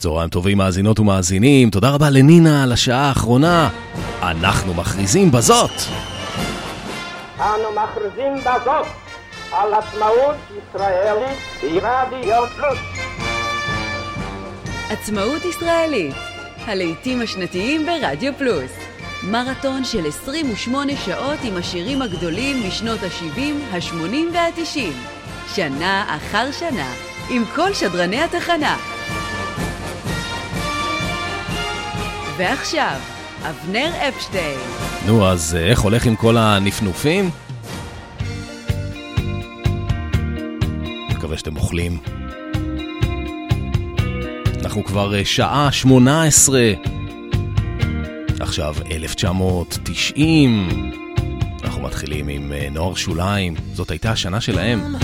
צהריים טובים מאזינות ומאזינים, תודה רבה לנינה על השעה האחרונה. אנחנו מכריזים בזאת. אנו מכריזים בזאת על עצמאות ישראלית ברדיו פלוס. עצמאות ישראלית, הלעיתים השנתיים ברדיו פלוס. מרתון של 28 שעות עם השירים הגדולים משנות ה-70, ה-80 וה-90. שנה אחר שנה, עם כל שדרני התחנה. ועכשיו, אבנר אפשטיין. נו, אז אה, איך הולך עם כל הנפנופים? מקווה שאתם אוכלים. אנחנו כבר אה, שעה שמונה עשרה. עכשיו 1990. אנחנו מתחילים עם אה, נוער שוליים. זאת הייתה השנה שלהם.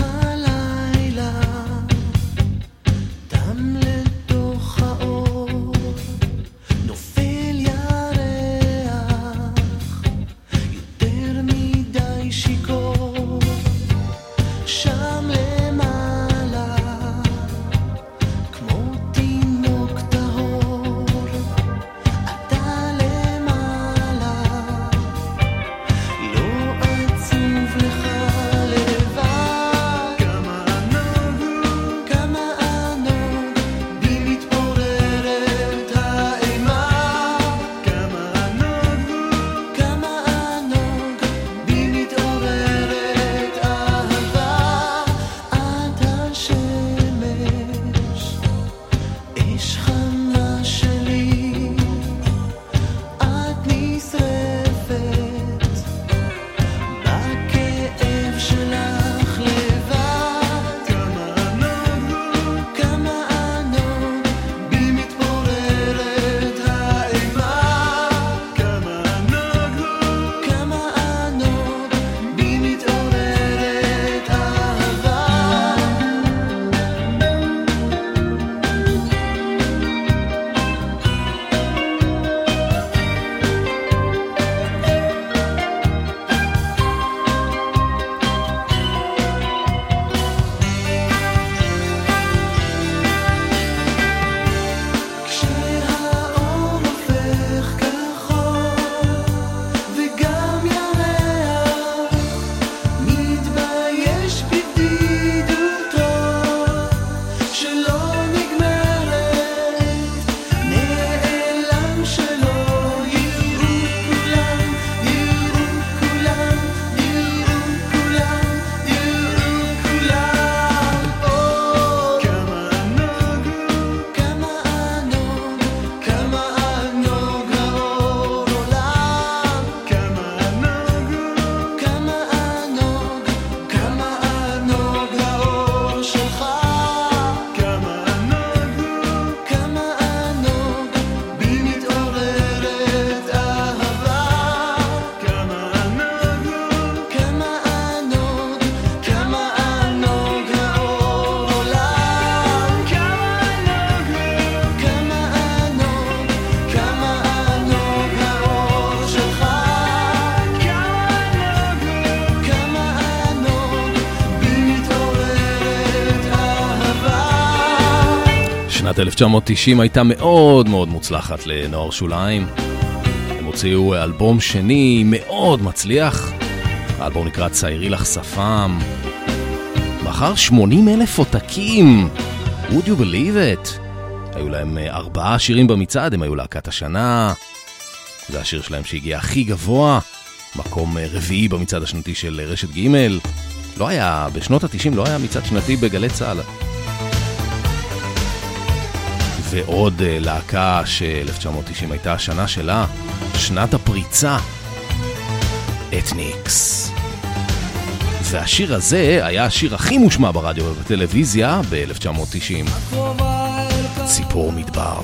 1990 הייתה מאוד מאוד מוצלחת לנוער שוליים. הם הוציאו אלבום שני מאוד מצליח. האלבום נקרא ציירי לך שפם. מכר 80 אלף עותקים. would you believe it? היו להם אה, ארבעה שירים במצעד, הם היו להקת השנה. זה השיר שלהם שהגיע הכי גבוה, מקום אה, רביעי במצעד השנתי של רשת ג' לא היה, בשנות ה-90 לא היה מצעד שנתי בגלי צה"ל. ועוד uh, להקה ש-1990 הייתה השנה שלה, שנת הפריצה, אתניקס. והשיר הזה היה השיר הכי מושמע ברדיו ובטלוויזיה ב-1990. ציפור מדבר.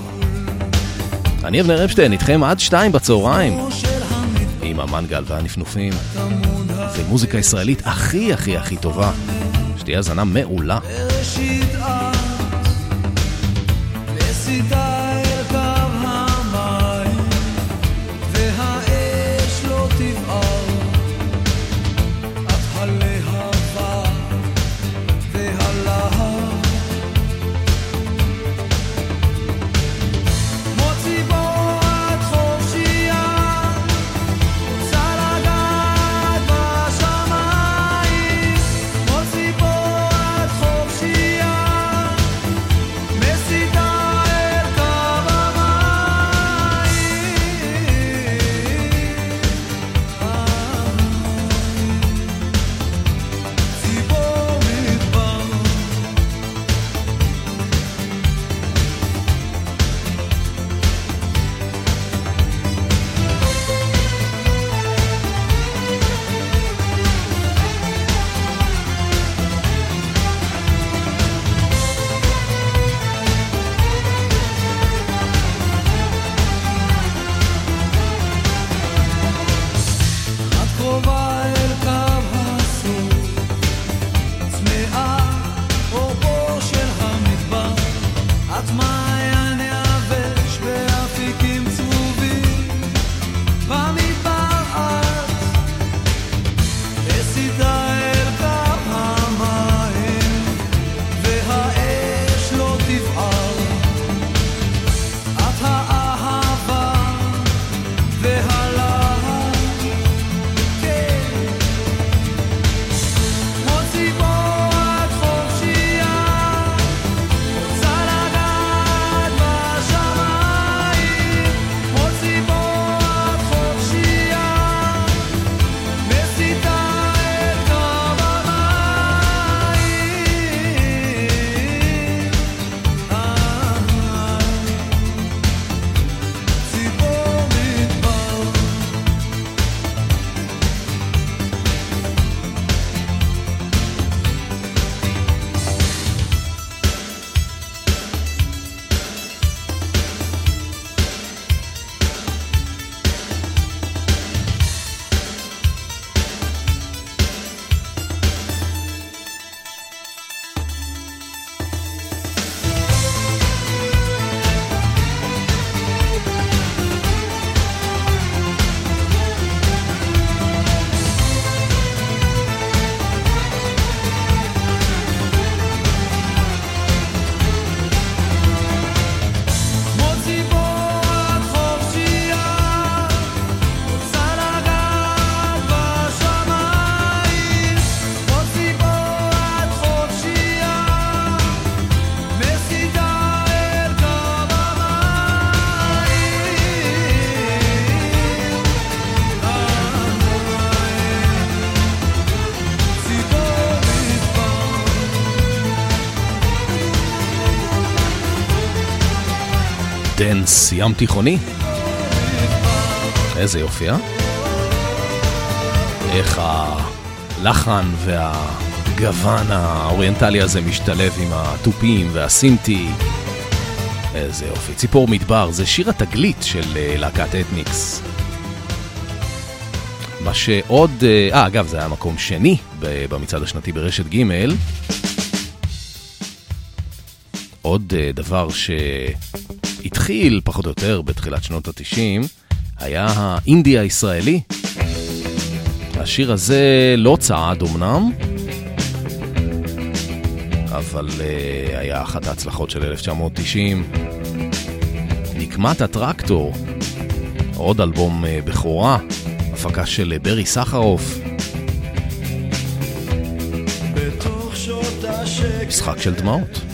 אני אבנר אפשטיין, איתכם עד שתיים בצהריים. עם המנגל והנפנופים. ומוזיקה ישראלית הכי הכי הכי טובה. שתהיה האזנה מעולה. Dance ים תיכוני. איזה יופי, אה? איך הלחן והגוון האוריינטלי הזה משתלב עם התופים והסינטי. איזה יופי. ציפור מדבר, זה שיר התגלית של אה, להקת אתניקס. מה שעוד... אה, אה, אגב, זה היה מקום שני במצעד השנתי ברשת ג' עוד אה, דבר שהתחיל פחות או יותר בתחילת שנות ה-90 היה האינדי הישראלי. השיר הזה לא צעד אמנם, אבל uh, היה אחת ההצלחות של 1990. נקמת הטרקטור, עוד אלבום uh, בכורה, הפקה של uh, ברי סחרוף. משחק של דמעות.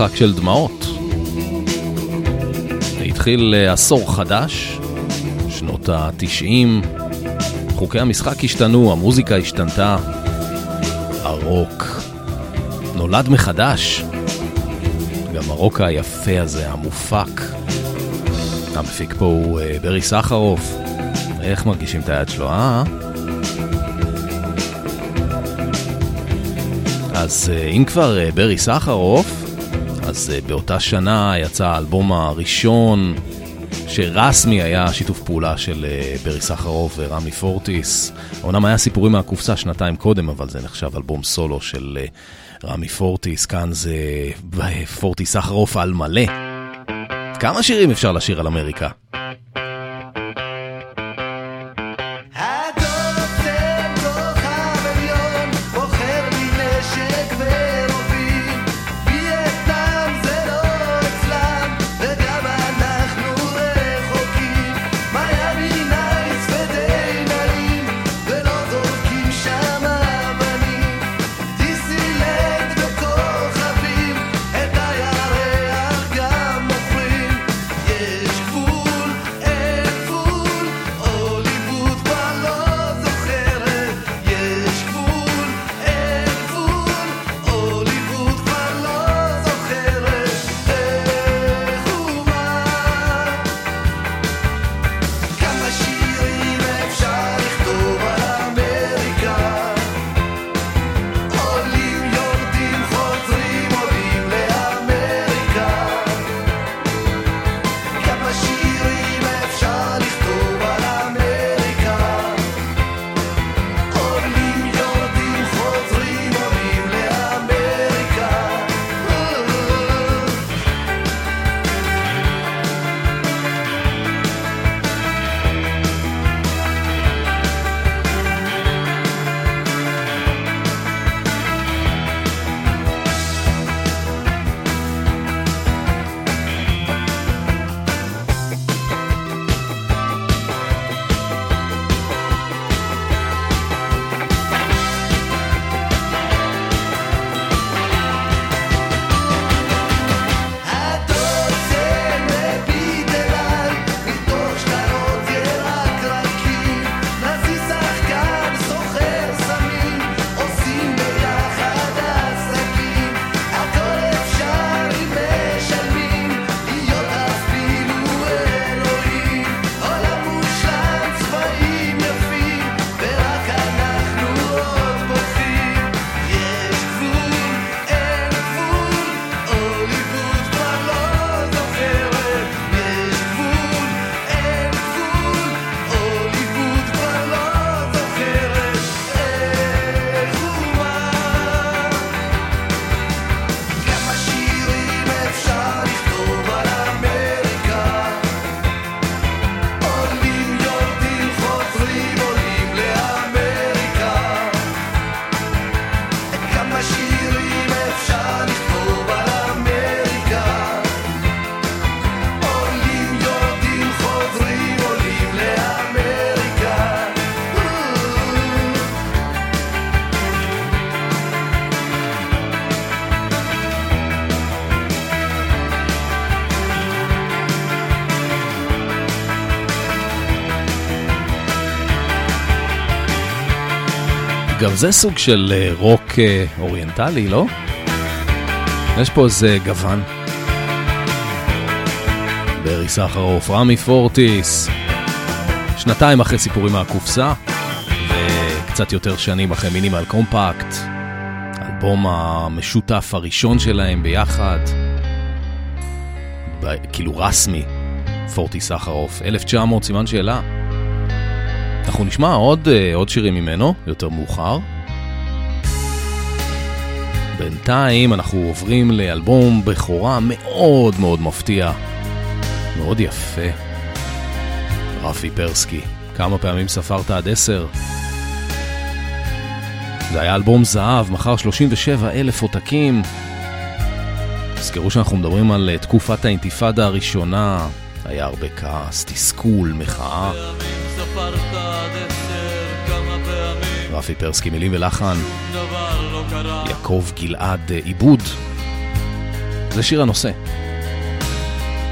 משחק של דמעות. התחיל אה, עשור חדש, שנות ה-90, חוקי המשחק השתנו, המוזיקה השתנתה, הרוק נולד מחדש. גם הרוק היפה הזה, המופק, המפיק פה הוא אה, ברי סחרוף. איך מרגישים את היד שלו, אה? אז אה, אם כבר ברי סחרוף, אז באותה שנה יצא האלבום הראשון שרסמי היה שיתוף פעולה של ברי סחרוף ורמי פורטיס. אמנם היה סיפורים מהקופסה שנתיים קודם, אבל זה נחשב אלבום סולו של רמי פורטיס, כאן זה פורטיס סחרוף על מלא. כמה שירים אפשר לשיר על אמריקה? זה סוג של אה, רוק אה, אוריינטלי, לא? יש פה איזה גוון. ברי סחרוף, רמי פורטיס, שנתיים אחרי סיפורים מהקופסה, וקצת יותר שנים אחרי מינימל קומפקט, אלבום המשותף הראשון שלהם ביחד, ב- כאילו רסמי, פורטיס סחרוף, 1900 סימן שאלה. אנחנו נשמע עוד, אה, עוד שירים ממנו, יותר מאוחר. בינתיים אנחנו עוברים לאלבום בכורה מאוד מאוד מפתיע, מאוד יפה. רפי פרסקי, כמה פעמים ספרת עד עשר? זה היה אלבום זהב, מכר 37 אלף עותקים. תזכרו שאנחנו מדברים על אה, תקופת האינתיפאדה הראשונה, היה הרבה כעס, תסכול, מחאה. רפי פרסקי, מילים ולחן, יעקב גלעד אה, עיבוד. זה שיר הנושא.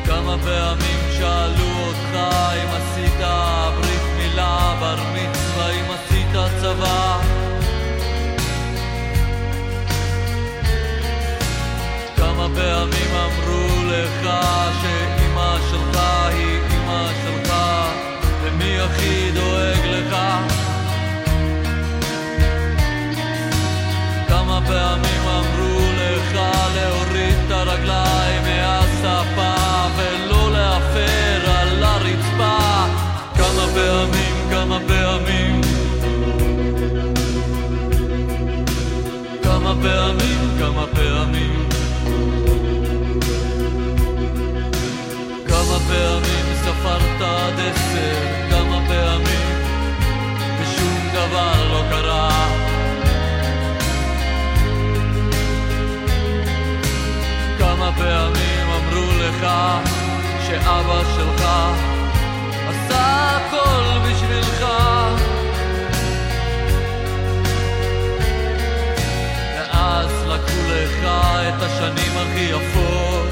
כמה פעמים שאלו אותך אם עשית ברית מילה, בר מצווה, אם עשית צבא. כמה פעמים אמרו לך שאימא פעמים אמרו לך להוריד את הרגליים מהשפה ולא להפר על הרצפה? כמה פעמים, כמה פעמים. כמה פעמים, כמה פעמים. כמה פעמים ספרת עד עשר, כמה פעמים. ושום דבר לא קרה. פעמים אמרו לך שאבא שלך עשה הכל בשבילך. ואז לקחו לך את השנים הכי יפות.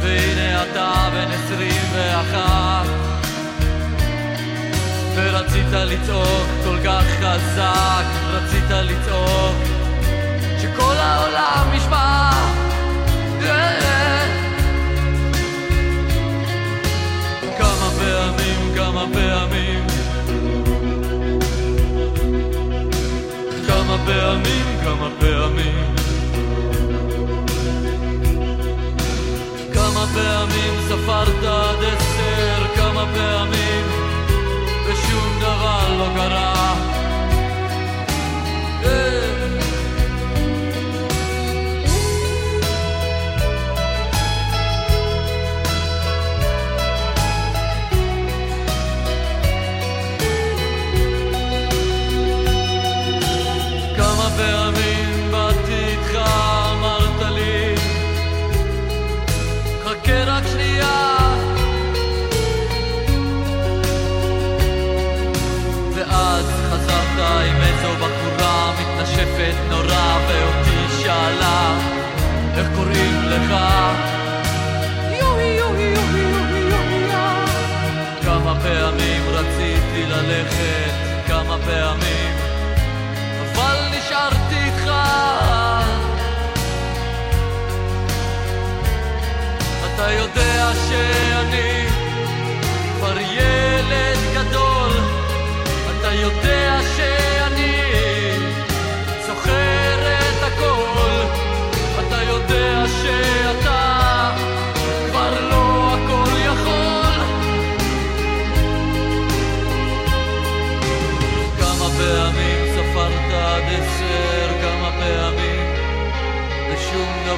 והנה אתה בן עשרים ואחת. ורצית לצעוק כל כך חזק, רצית לצעוק העולם ישמע כמה פעמים, כמה פעמים. כמה פעמים, כמה פעמים. כמה פעמים ספרת עד עשר, כמה פעמים. ושום דבר לא קרה כמה פעמים באתי איתך, אמרת לי חכה רק שנייה ואז חזרת עם איזו בחורה מתנשפת נורא ואותי שאלה איך קוראים לך? יואי יואי יואי יואי יואי כמה פעמים רציתי ללכת, כמה פעמים נשארתי איתך. אתה יודע שאני כבר ילד גדול, אתה יודע שאני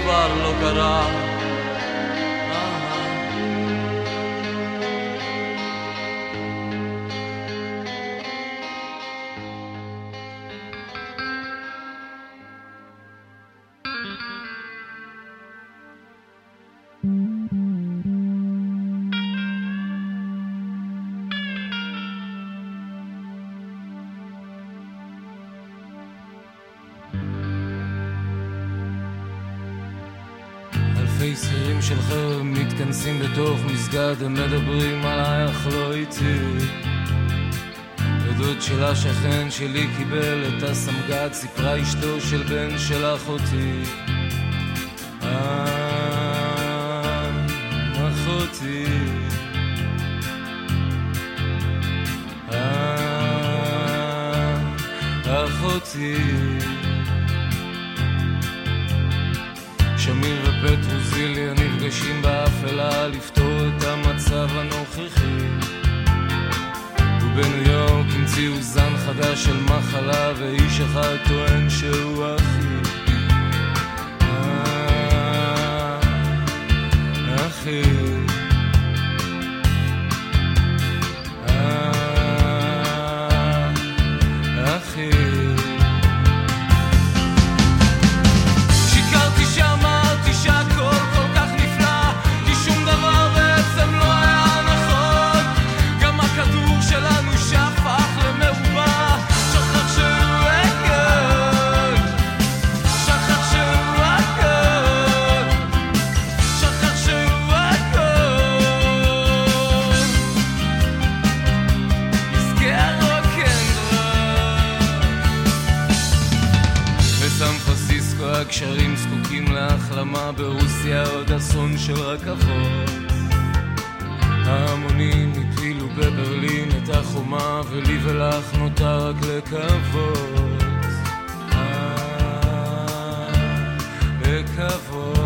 ושום דבר מתכנסים בתוך מסגד, הם מדברים עלייך לא איתי. עדות של השכן שלי קיבל את הסמג"ד, סיפרה אשתו של בן של אחותי. אה, אחותי. אה, אחותי. שמיר ופטרוזיליה נפגשים באפלה לפתור את המצב הנוכחי. ובניו יורק המציאו זן חדש של מחלה ואיש אחד טוען שהוא אחי. אה, אחי אסון של רכבות. ההמונים הפילו בברלין את החומה, ולי ולך נותר רק לקוות. אה, לקוות.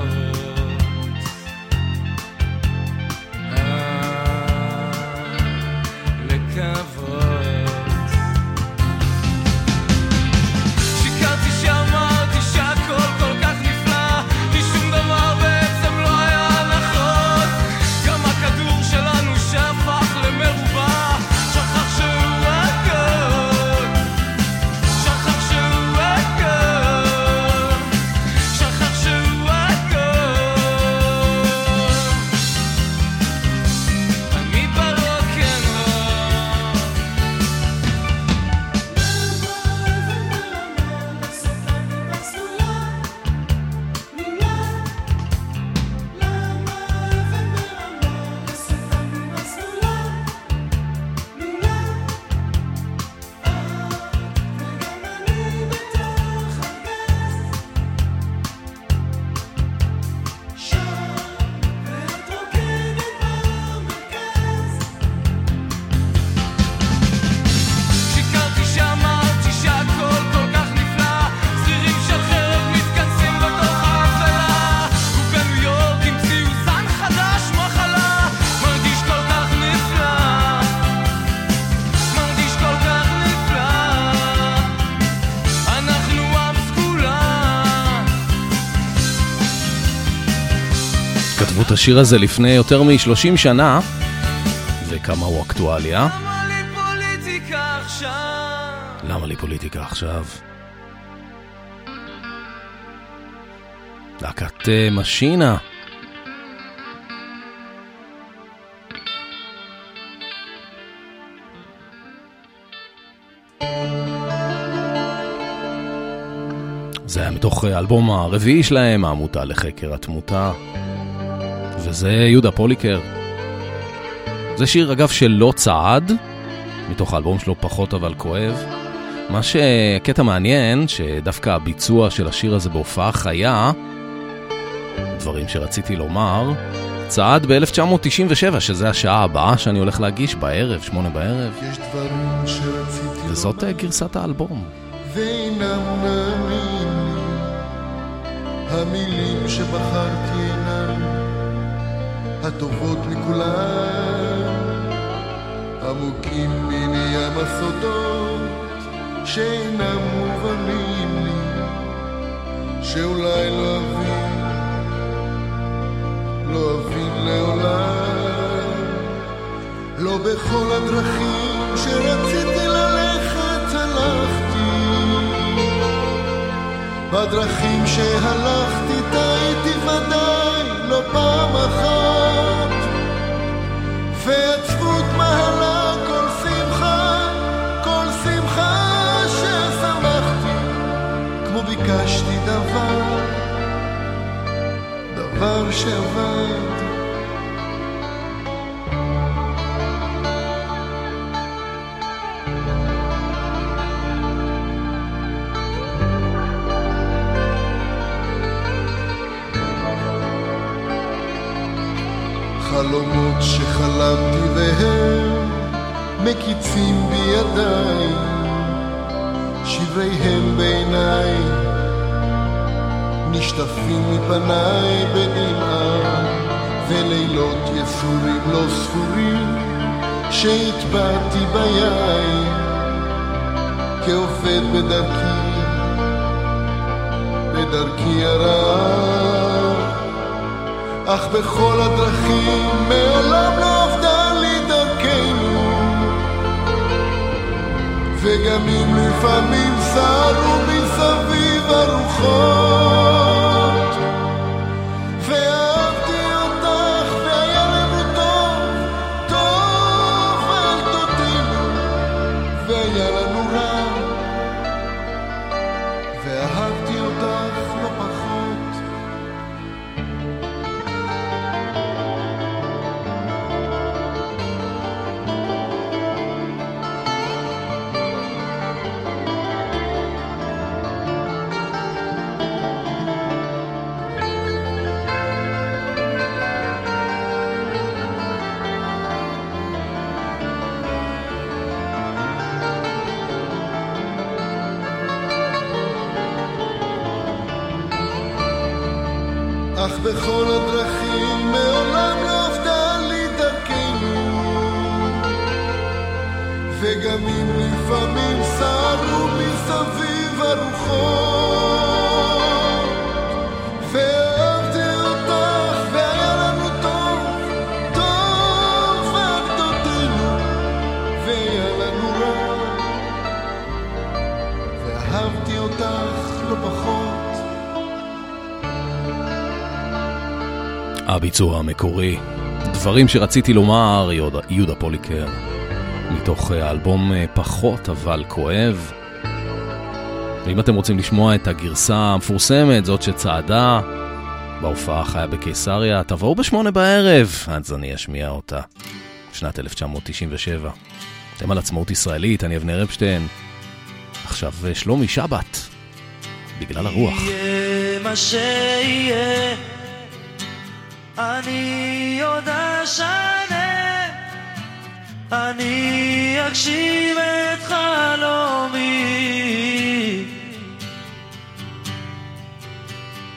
השיר הזה לפני יותר מ-30 שנה, וכמה הוא אקטואליה. למה לי פוליטיקה עכשיו? למה לי פוליטיקה עכשיו? להקת אה, משינה. זה היה מתוך האלבום הרביעי שלהם, העמותה לחקר התמותה. וזה יהודה פוליקר. זה שיר, אגב, שלא צעד, מתוך האלבום שלו פחות אבל כואב. מה שקטע מעניין, שדווקא הביצוע של השיר הזה בהופעה חיה, דברים שרציתי לומר, צעד ב-1997, שזה השעה הבאה שאני הולך להגיש בערב, שמונה בערב. יש דברים שרציתי וזאת אה, גרסת האלבום. ואינם נעמים לי המילים שבחרתי הטובות מכולן עמוקים מני ים הסודות שאינם מובנים לי שאולי לא אבין לא אבין לעולם. לא בכל הדרכים שרציתי ללכת הלכתי. בדרכים שהלכתי טעיתי ודאי לא פעם אחת ועצבות מהלה כל שמחה כל שמחה ששמחתי כמו ביקשתי דבר דבר שעבד חלומות שחלמתי והם מקיצים בידיי, שבריהם בעיניי, נשטפים מפניי בדמעה, ולילות יסורים לא ספורים, שהטבעתי ביין, כעובד בדרכי, בדרכי הרעה. אך בכל הדרכים מעולם לא עבדה לי דרכנו. וגם אם לפעמים סרו מסביב הרוחות בכל הדרכים מעולם לא עבדה לי דרכנו. וגם אם לפעמים הביצוע המקורי. דברים שרציתי לומר, יהודה, יהודה פוליקר, מתוך אה, האלבום אה, פחות אבל כואב. ואם אתם רוצים לשמוע את הגרסה המפורסמת, זאת שצעדה בהופעה החיה בקיסריה, תבואו בשמונה בערב, אז אני אשמיע אותה. שנת 1997. אתם על עצמאות ישראלית, אני אבנר אפשטיין. עכשיו אה, שלומי שבת, בגלל הרוח. יהיה מה שיהיה, אני עוד אשנה, אני אגשים את חלומי.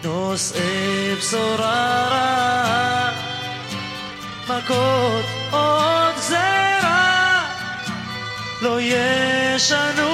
נושאי בשורה רעה, מכות עוד גזרה, לא ישנו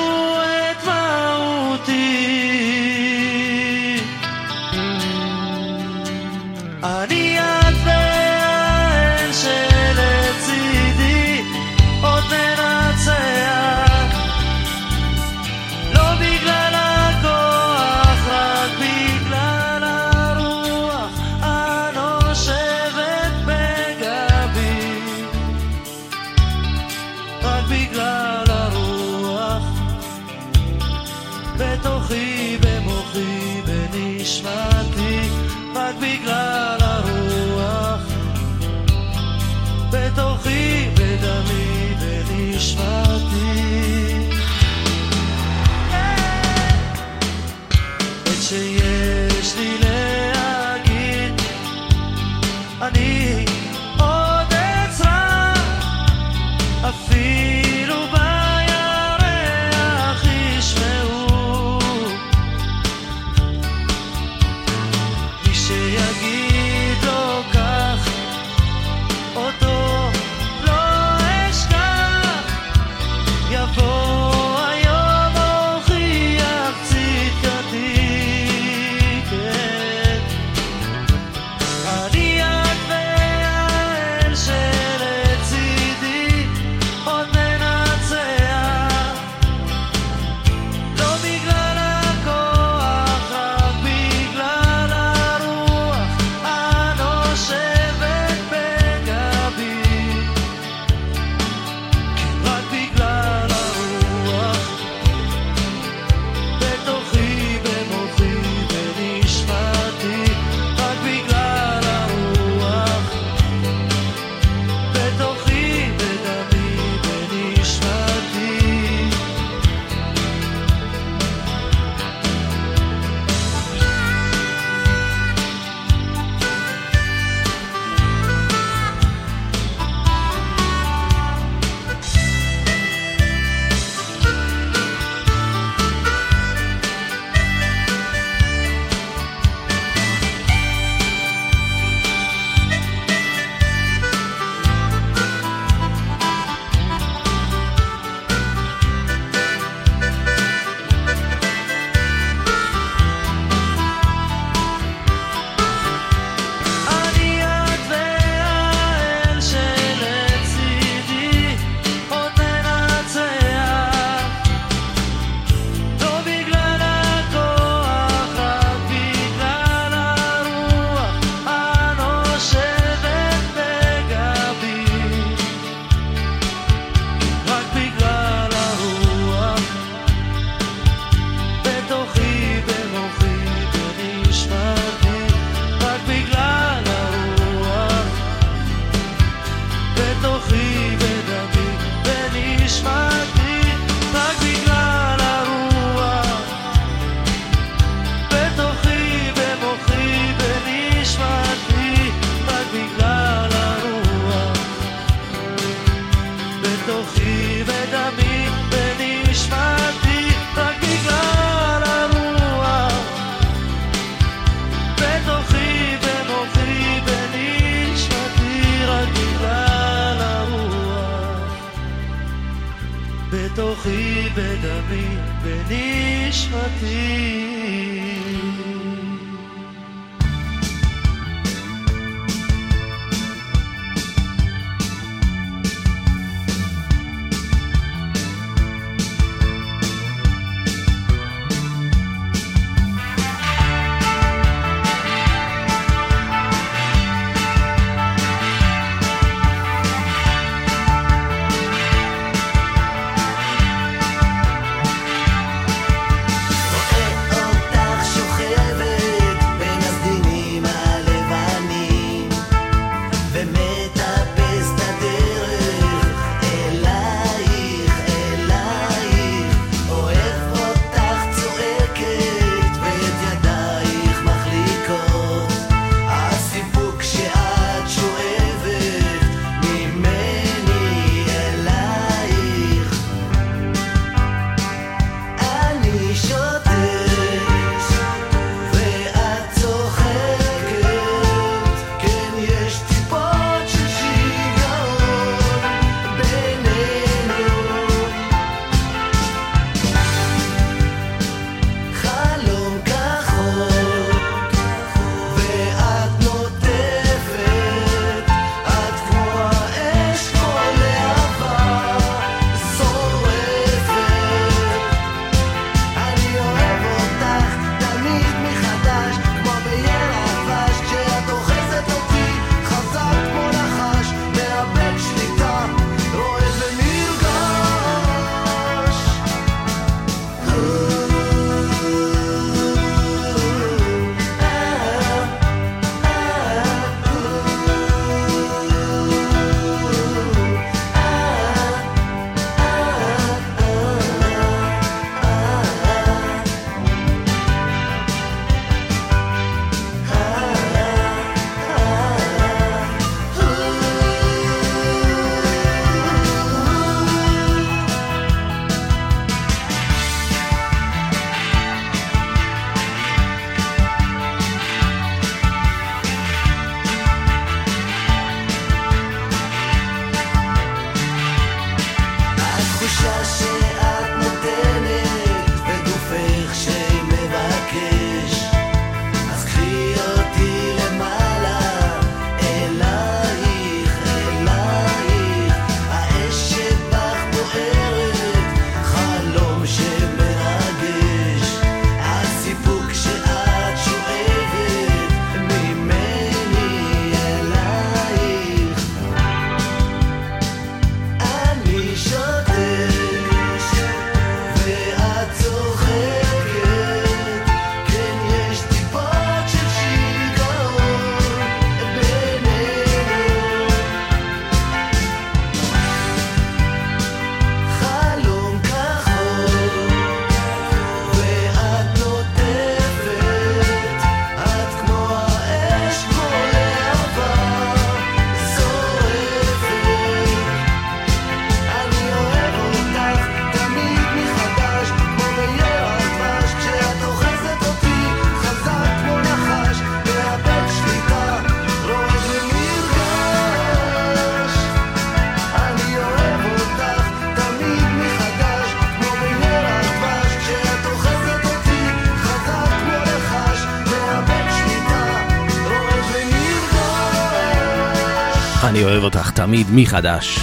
אותך תמיד מחדש,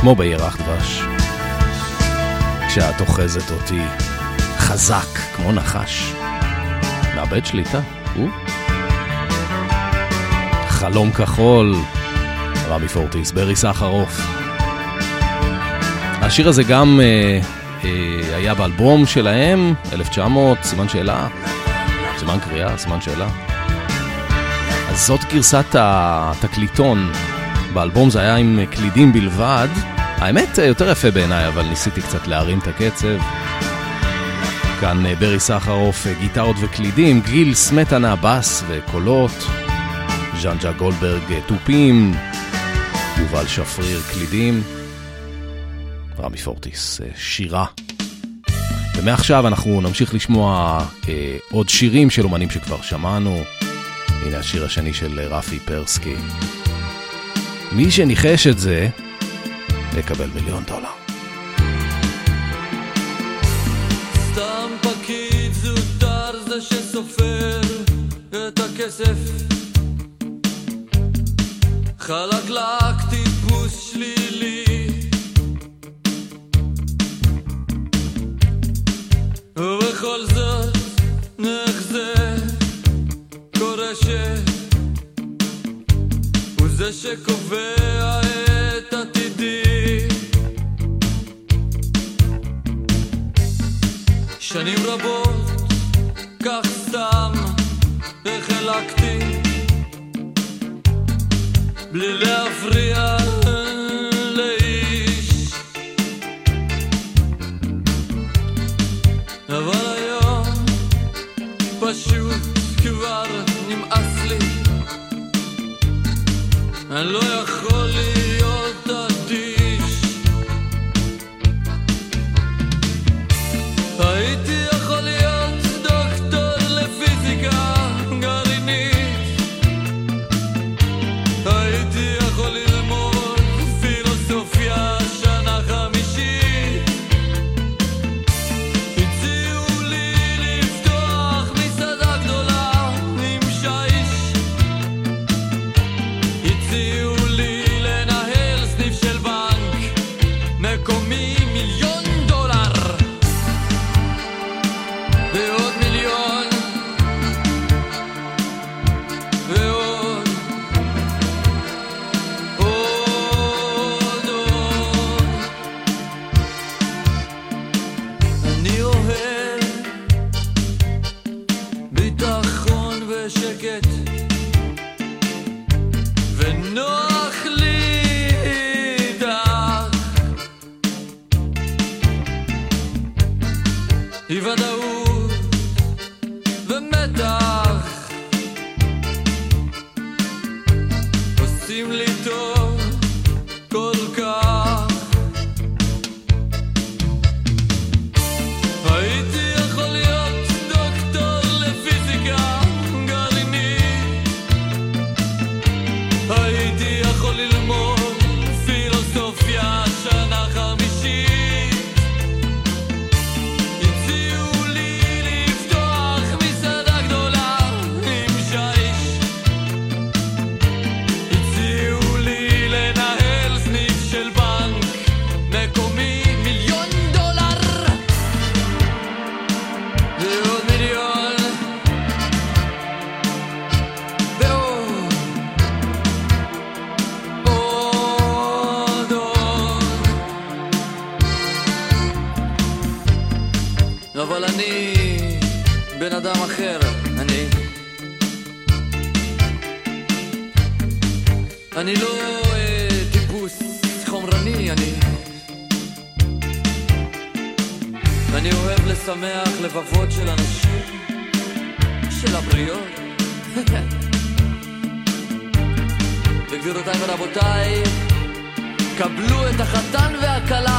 כמו בירח דבש. כשאת אוחזת אותי חזק כמו נחש. מאבד שליטה, הוא? חלום כחול, רמי פורטיס, ברי סחרוף. השיר הזה גם אה, אה, היה באלבום שלהם, 1900, סימן שאלה, סימן קריאה, סימן שאלה. אז זאת גרסת התקליטון. באלבום זה היה עם קלידים בלבד. האמת, יותר יפה בעיניי, אבל ניסיתי קצת להרים את הקצב. כאן אה, ברי סחרוף, אה, גיטרות וקלידים, גיל סמטנה, בס וקולות, ז'אנג'ה גולדברג, אה, תופים, יובל שפריר, קלידים, רמי פורטיס, שירה. ומעכשיו אנחנו נמשיך לשמוע עוד שירים של אומנים שכבר שמענו. הנה השיר השני של רפי פרסקי. מי שניחש את זה, יקבל מיליון דולר. סתם פקיד זוטר זה שסופר את הכסף חלקלק טיפוס שלילי ובכל זאת נחזה קורה ש... זה שקובע את עתידי. שנים רבות כך סתם החלקתי בלי להפריע לאיש. אבל היום פשוט כבר אני לא יכול להיות 20 milyon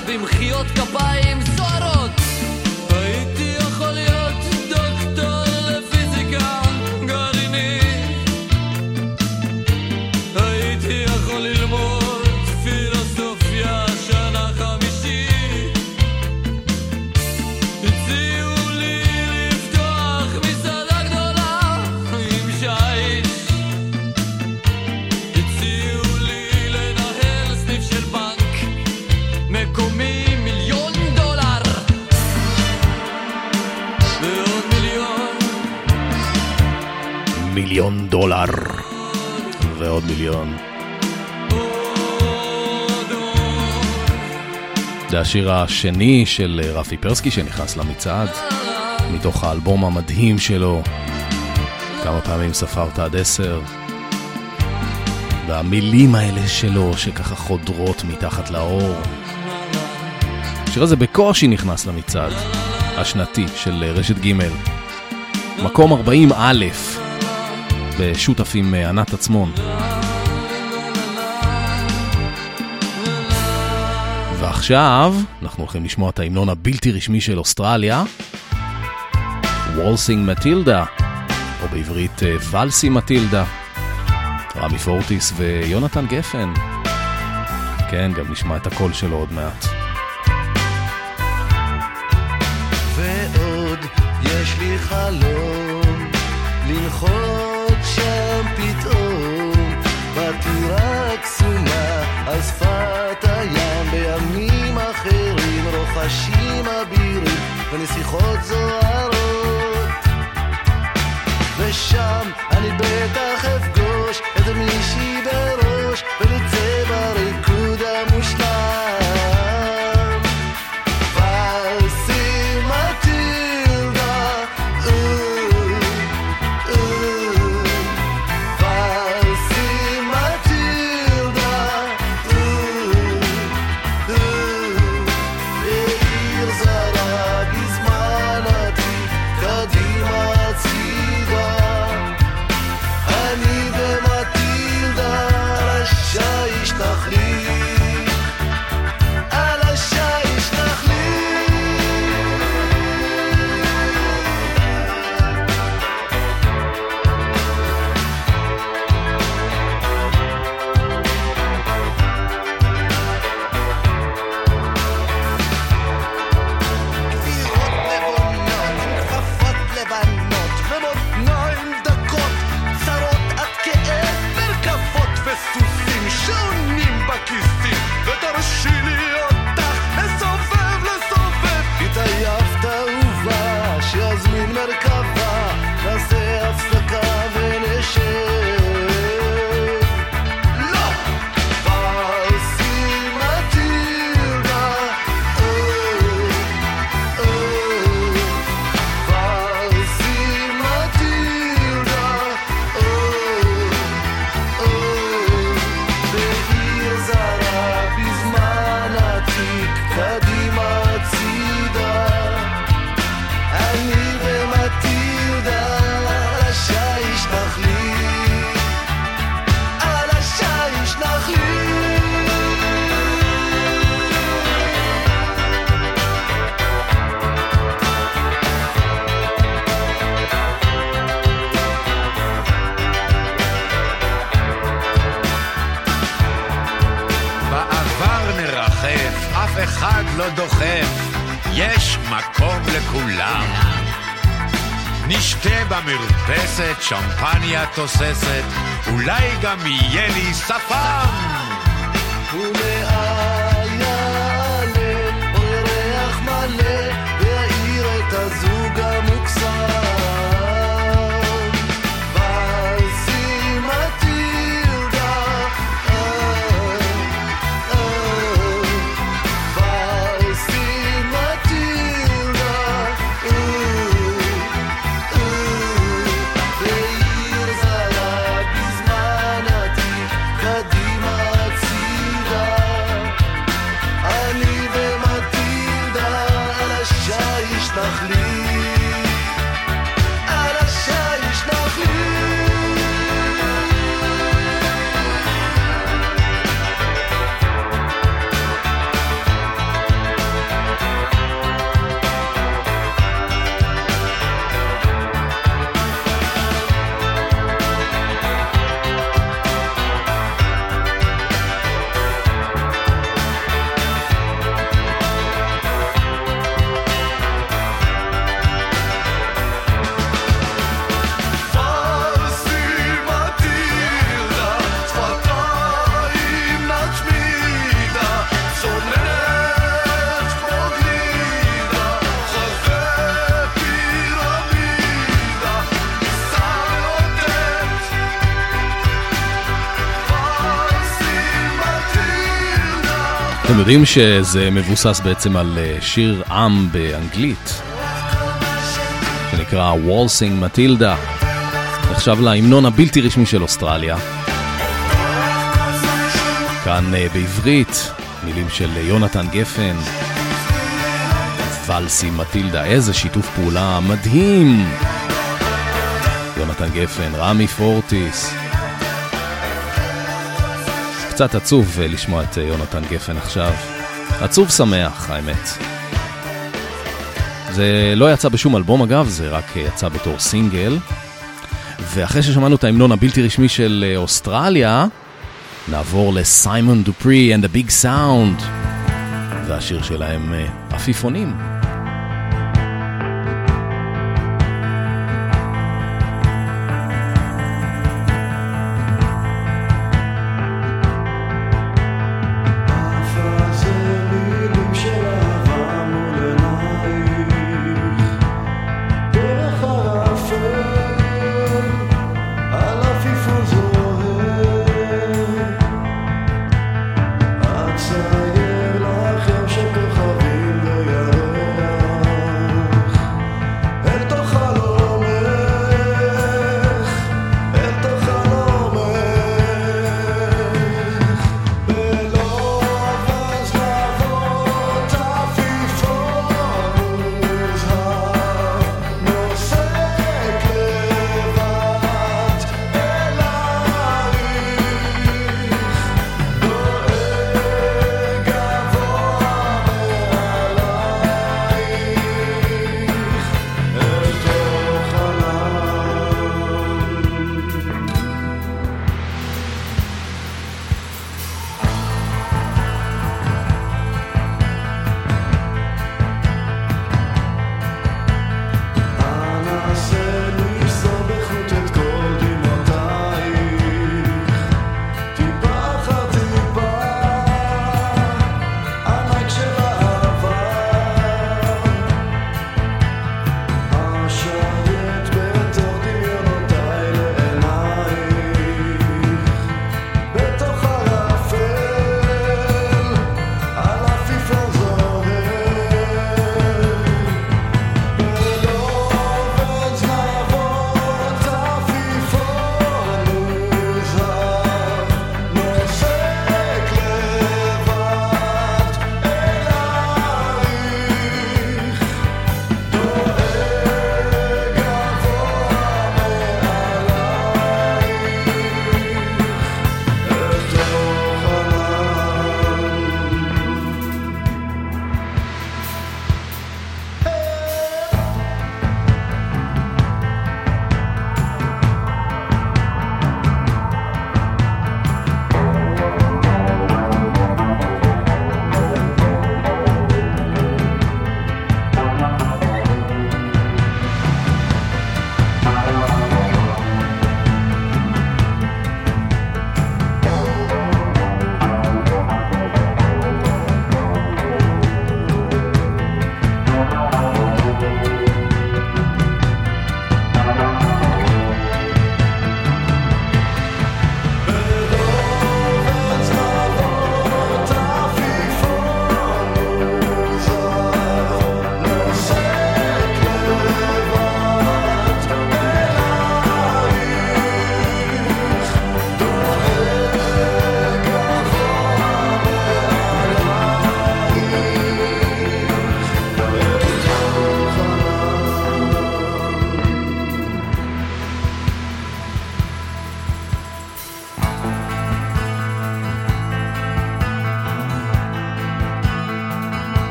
במחיאות כפיים סוערות. מיליון דולר. ועוד מיליון. זה השיר השני של רפי פרסקי שנכנס למצעד, מתוך האלבום המדהים שלו, כמה פעמים ספרת עד עשר. והמילים האלה שלו שככה חודרות מתחת לאור. השיר הזה בקושי נכנס למצעד השנתי של רשת ג' מקום 40 א' בשו"ת עם ענת עצמון. ועכשיו אנחנו הולכים לשמוע את ההמנון הבלתי רשמי של אוסטרליה, וולסינג מטילדה, או בעברית ולסי מטילדה, רמי פורטיס ויונתן גפן. כן, גם נשמע את הקול שלו עוד מעט. ועוד יש לי חלום הקסומה על שפת הים בימים אחרים רוחשים אבירים ונסיכות זוהרות. ושם אני בטח אפגוש את מישהי בראש אחד לא דוחף, יש מקום לכולם. נשתה במרפסת, שמפניה תוססת, אולי גם יהיה לי שפם. יודעים שזה מבוסס בעצם על אה, שיר עם באנגלית, שנקרא וולסינג מטילדה, נחשב להמנון הבלתי רשמי של אוסטרליה. כאן אה, בעברית, מילים של אה, יונתן גפן, ולסי מטילדה, איזה שיתוף פעולה מדהים! יונתן גפן, רמי פורטיס. קצת עצוב אה, לשמוע את אה, יונתן גפן עכשיו. עצוב שמח, האמת. זה לא יצא בשום אלבום אגב, זה רק אה, יצא בתור סינגל. ואחרי ששמענו את ההמנון הבלתי רשמי של אוסטרליה, נעבור לסיימון דופרי and the Big Sound, והשיר שלהם עפיפונים.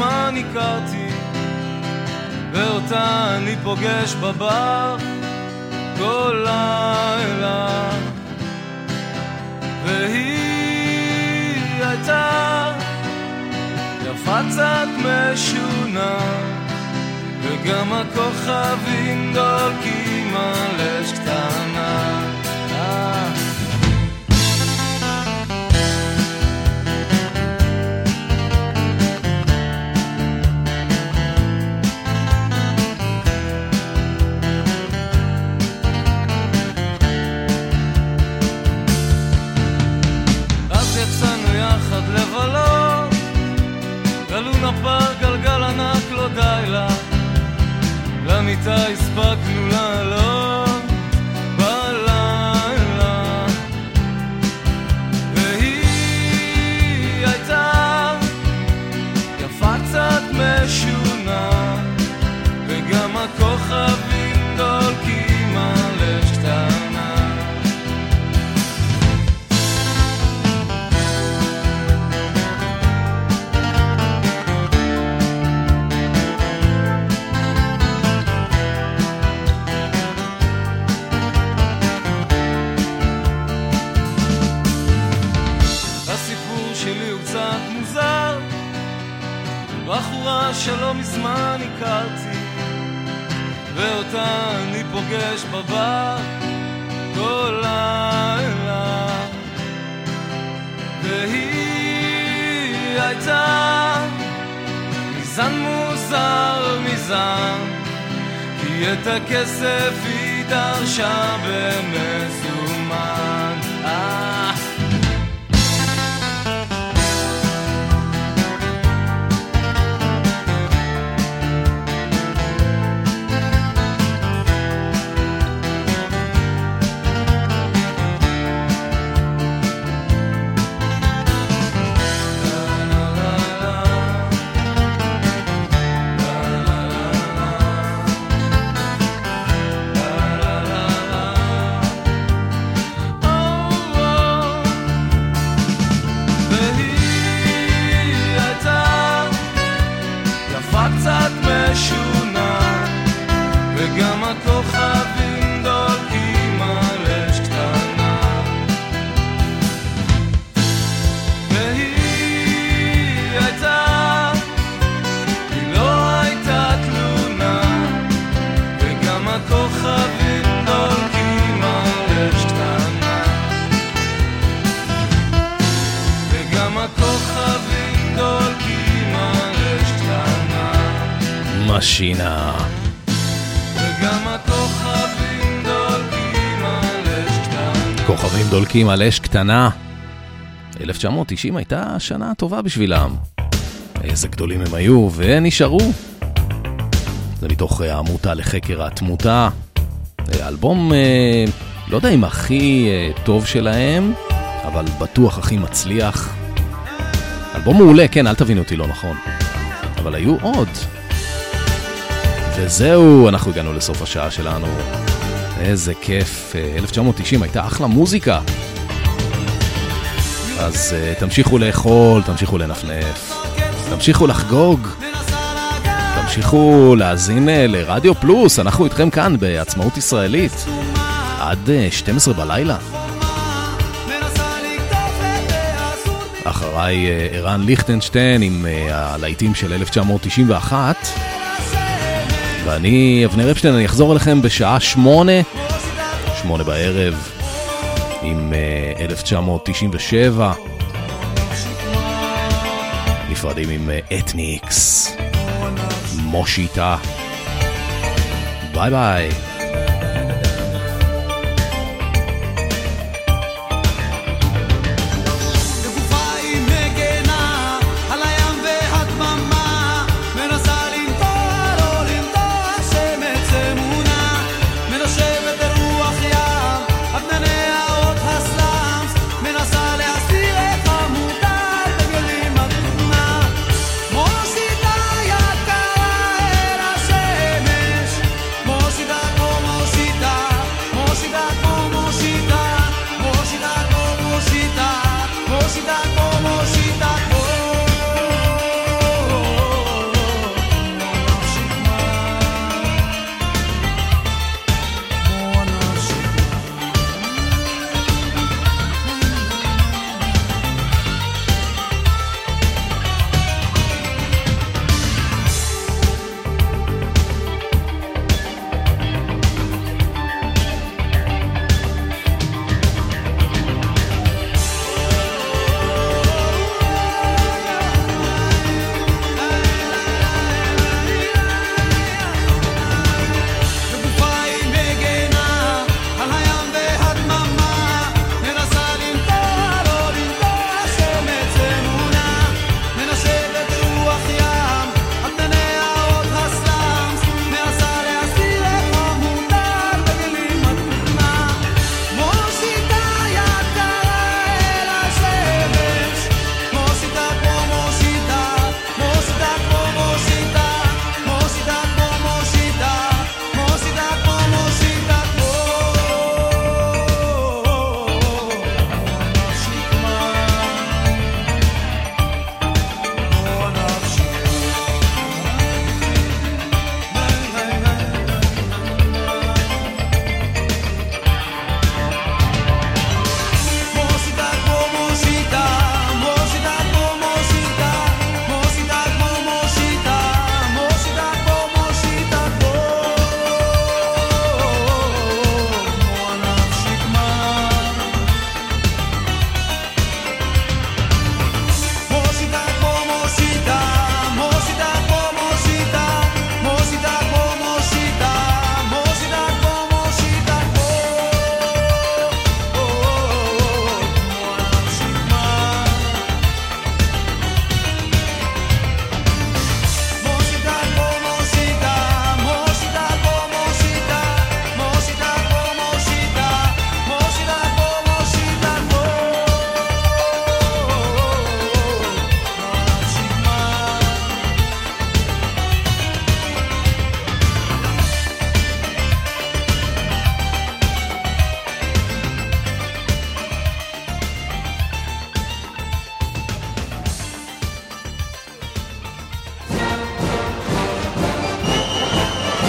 מזמן הכרתי ואותה אני פוגש בבר כל לילה והיא הייתה יפה קצת משונה וגם הכוכבים דולקים על אש קטנה. פארק גלגל ענק לא די לה, למיטה הספקנו לעלות מזמן הכרתי ואותה אני פוגש בבר כל לילה. והיא הייתה מזן מוזר מזן כי את הכסף היא דרשה במזומן משינה. וגם הכוכבים דולקים על אש קטנה כוכבים דולקים על אש קטנה. 1990 הייתה שנה טובה בשבילם. איזה גדולים הם היו, ונשארו. זה מתוך אה, העמותה לחקר התמותה. אה, אלבום, אה, לא יודע אם הכי אה, טוב שלהם, אבל בטוח הכי מצליח. אלבום מעולה, כן, אל תבינו אותי לא נכון. אבל היו עוד. וזהו, אנחנו הגענו לסוף השעה שלנו. איזה כיף, אה, 1990 הייתה אחלה מוזיקה. אז uh, תמשיכו לאכול, תמשיכו לנפנף, תמשיכו לחגוג, תמשיכו להאזין uh, לרדיו פלוס, אנחנו איתכם כאן בעצמאות ישראלית, עד uh, 12 בלילה. אחריי uh, ערן ליכטנשטיין עם uh, הלהיטים של 1991. ואני, אבנר אפשטיין, אני אחזור אליכם בשעה שמונה, שמונה בערב, עם uh, 1997. נפרדים עם אתניקס, מושיטה. ביי ביי.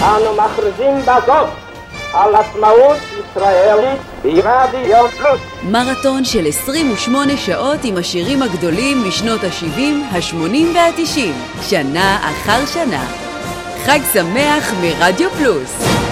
אנו מכריזים בזאת על עצמאות ישראלית ברדיו פלוס. מרתון של 28 שעות עם השירים הגדולים משנות ה-70, ה-80 וה-90, שנה אחר שנה. חג שמח מרדיו פלוס.